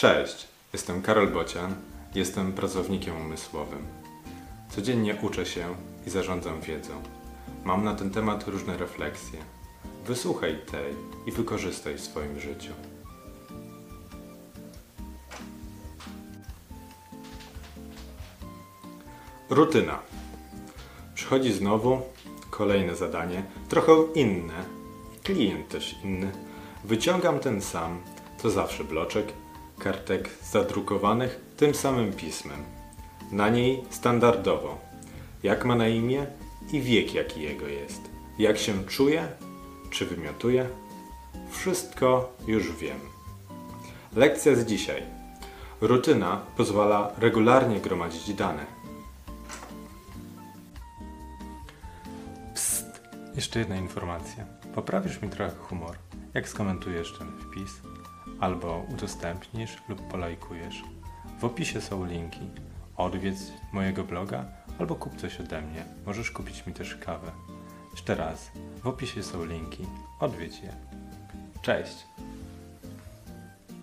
Cześć, jestem Karol Bocian, jestem pracownikiem umysłowym. Codziennie uczę się i zarządzam wiedzą. Mam na ten temat różne refleksje. Wysłuchaj tej i wykorzystaj w swoim życiu. Rutyna. Przychodzi znowu kolejne zadanie, trochę inne. Klient też inny. Wyciągam ten sam, to zawsze bloczek, kartek zadrukowanych tym samym pismem. Na niej standardowo, jak ma na imię i wiek jaki jego jest. Jak się czuje, czy wymiotuje, wszystko już wiem. Lekcja z dzisiaj. Rutyna pozwala regularnie gromadzić dane. Psst, jeszcze jedna informacja. Poprawisz mi trochę humor, jak skomentujesz ten wpis, albo udostępnisz lub polajkujesz. W opisie są linki. Odwiedź mojego bloga albo kup coś ode mnie. Możesz kupić mi też kawę. Jeszcze raz, w opisie są linki. Odwiedź je. Cześć!